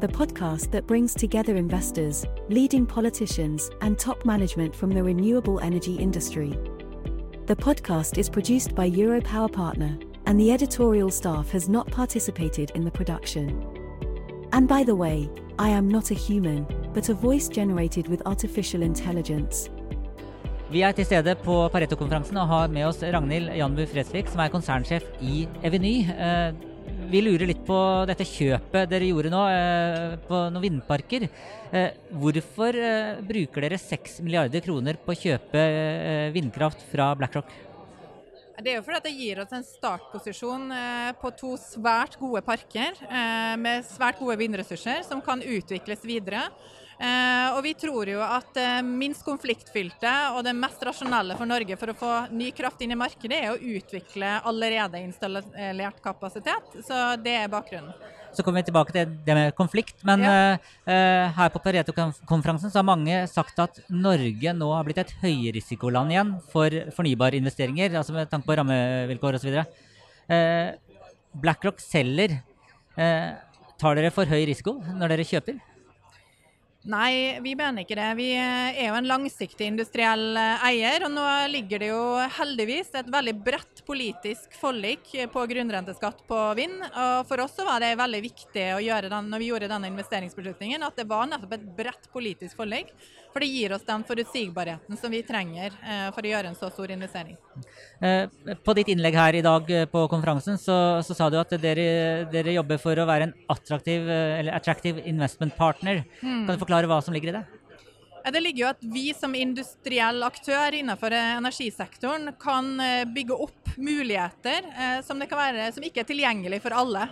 the podcast that brings together investors, leading politicians, and top management from the renewable energy industry. The podcast is produced by Europower Partner, and the editorial staff has not participated in the production. And by the way, I am not a human, but a voice generated with artificial intelligence. Vi er til stede på Pareto-konferansen og har med oss Ragnhild Janbu Fredsvik, som er konsernsjef i Eveny. Vi lurer litt på dette kjøpet dere gjorde nå eh, på noen vindparker. Eh, hvorfor eh, bruker dere 6 milliarder kroner på å kjøpe vindkraft fra BlackRock? Det er jo fordi det gir oss en startposisjon på to svært gode parker med svært gode vindressurser som kan utvikles videre. Eh, og vi tror jo at minst konfliktfylte og det mest rasjonelle for Norge for å få ny kraft inn i markedet, er å utvikle allerede installert kapasitet. Så det er bakgrunnen. Så kommer vi tilbake til det med konflikt. Men ja. uh, her på Pareto-konferansen så har mange sagt at Norge nå har blitt et høyrisikoland igjen for fornybare investeringer, altså med tanke på rammevilkår osv. Uh, BlackRock selger. Uh, tar dere for høy risiko når dere kjøper? Nei, vi mener ikke det. Vi er jo en langsiktig industriell eh, eier. Og nå ligger det jo heldigvis et veldig bredt politisk forlik på grunnrenteskatt på vind. Og for oss så var det veldig viktig å gjøre den, når vi gjorde denne investeringsbeslutningen, at det var nettopp et bredt politisk forlik. For det gir oss den forutsigbarheten som vi trenger eh, for å gjøre en så stor investering. Eh, på ditt innlegg her i dag eh, på konferansen så, så sa du at dere, dere, jobber for å være en attraktiv, eller attractive investment partner. Mm. Kan du forklare hva som ligger i det? Det ligger jo at vi som industriell aktør innenfor energisektoren kan bygge opp muligheter som, være, som ikke er tilgjengelig for alle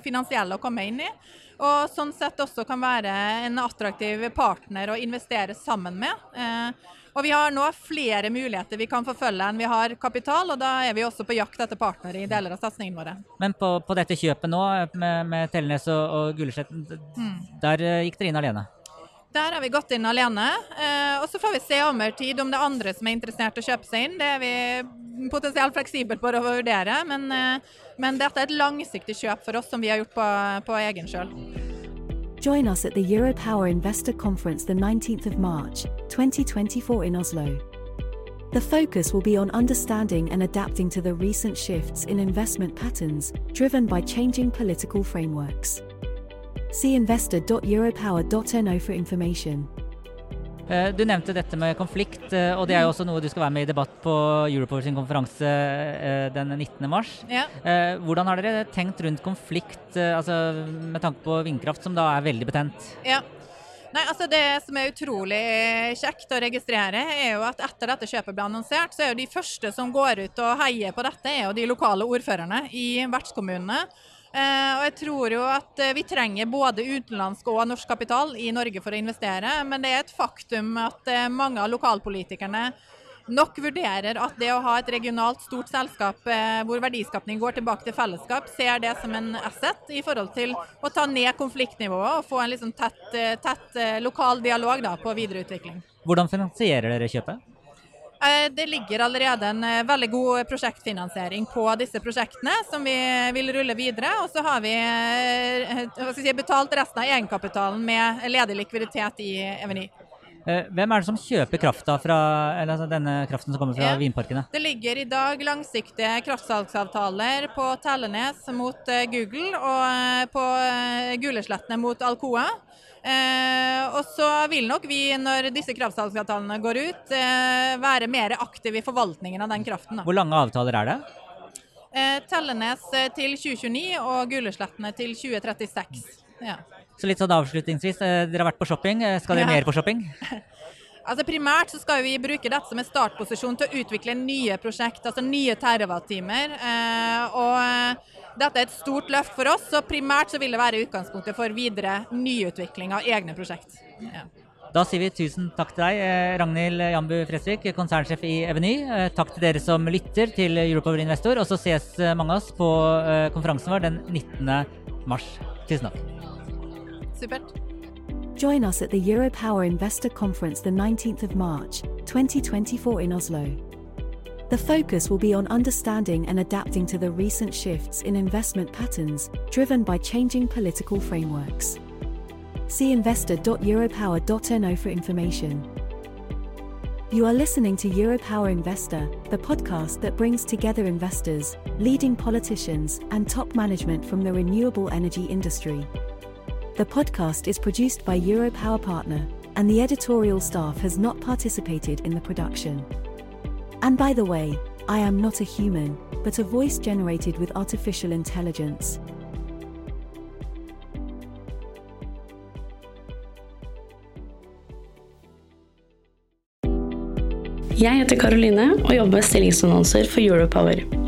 finansielle å komme inn i. Og sånn sett også kan være en attraktiv partner å investere sammen med. Eh, og vi har nå flere muligheter vi kan forfølge enn vi har kapital, og da er vi også på jakt etter partnere i deler av satsingen våre. Men på, på, dette kjøpet nå med, med Tellenes og, og Gullesletten, mm. der eh, gikk dere inn alene? Der har vi gått inn alene. Eh, og så får vi se over tid om det er andre som er interessert i å kjøpe seg inn. Det er vi potensielt fleksible på å vurdere, men, eh, men, dette er et langsiktig kjøp for oss som vi har gjort på, på egen sjøl. Join us at the Europower Investor Conference the 19th of March, 2024 in Oslo. The focus will be on understanding and adapting to the recent shifts in investment patterns driven by changing political frameworks. See investor.europower.no for information. Eh, du nevnte dette med konflikt, eh, og det er jo også noe du skal være med i debatt på Europower sin konferanse eh, den 19. mars. Ja. Hvordan har dere tenkt rundt konflikt, altså med tanke på vindkraft, som da er veldig betent? Ja. Nei, altså Det som er utrolig kjekt å registrere, er jo at etter dette kjøpet ble annonsert, så er jo de første som går ut og heier på dette, er jo de lokale ordførerne i vertskommunene. Eh, og jeg tror jo at eh, vi trenger både utenlandsk og norsk kapital i Norge for å investere, men det er et faktum at eh, mange av lokalpolitikerne nok vurderer at det å ha et regionalt stort selskap hvor verdiskapning går tilbake til fellesskap, ser det som en asset i forhold til å ta ned konfliktnivået og få en liksom tett, tett lokal dialog da, på videreutvikling. Hvordan finansierer dere kjøpet? Eh, det ligger allerede en eh, veldig god prosjektfinansiering på disse prosjektene, som vi vil rulle videre. Og så har vi eh, si, betalt resten av egenkapitalen med ledig likviditet i Eveny. Hvem er det som kjøper krafta fra, eller denne kraften som kommer fra ja, vinparkene? Det ligger i dag langsiktige kraftsalgsavtaler på Tellenes mot Google og på Guleslettene mot Alcoa. Eh, og så vil nok vi, når disse kraftsalgsavtalene går ut, eh, være mer aktive i forvaltningen av den kraften. Da. Hvor lange avtaler er det? Eh, Tellenes eh, til 2029 og Guleslettene til 2036. Ja. Så litt sånn avslutningsvis, eh, dere har vært på shopping. Eh, skal dere ja. mer på shopping? Altså Primært så skal vi bruke dette som en startposisjon til å utvikle nye prosjekt, altså nye terawatt-timer. Eh, og dette er et stort løft for oss, så primært så vil det være utgangspunktet for videre nyutvikling av egne prosjekt. Ja. Da sier vi tusen takk til deg, Ragnhild Jambu Fresvik, konsernsjef i Eveny. Takk til dere som lytter til Europower Investor, og så ses mange av oss på konferansen vår den 19. mars. Tusen takk. Join us at the Europower Investor Conference the 19th of March, 2024 in Oslo. The focus will be on understanding and adapting to the recent shifts in investment patterns, driven by changing political frameworks. See investor.europower.no for information. You are listening to Europower Investor, the podcast that brings together investors, leading politicians, and top management from the renewable energy industry. The podcast is produced by Europower Partner, and the editorial staff has not participated in the production. And by the way, I am not a human, but a voice generated with artificial intelligence. Jeg heter Karoline og jobber med stillingsannonser for Europower.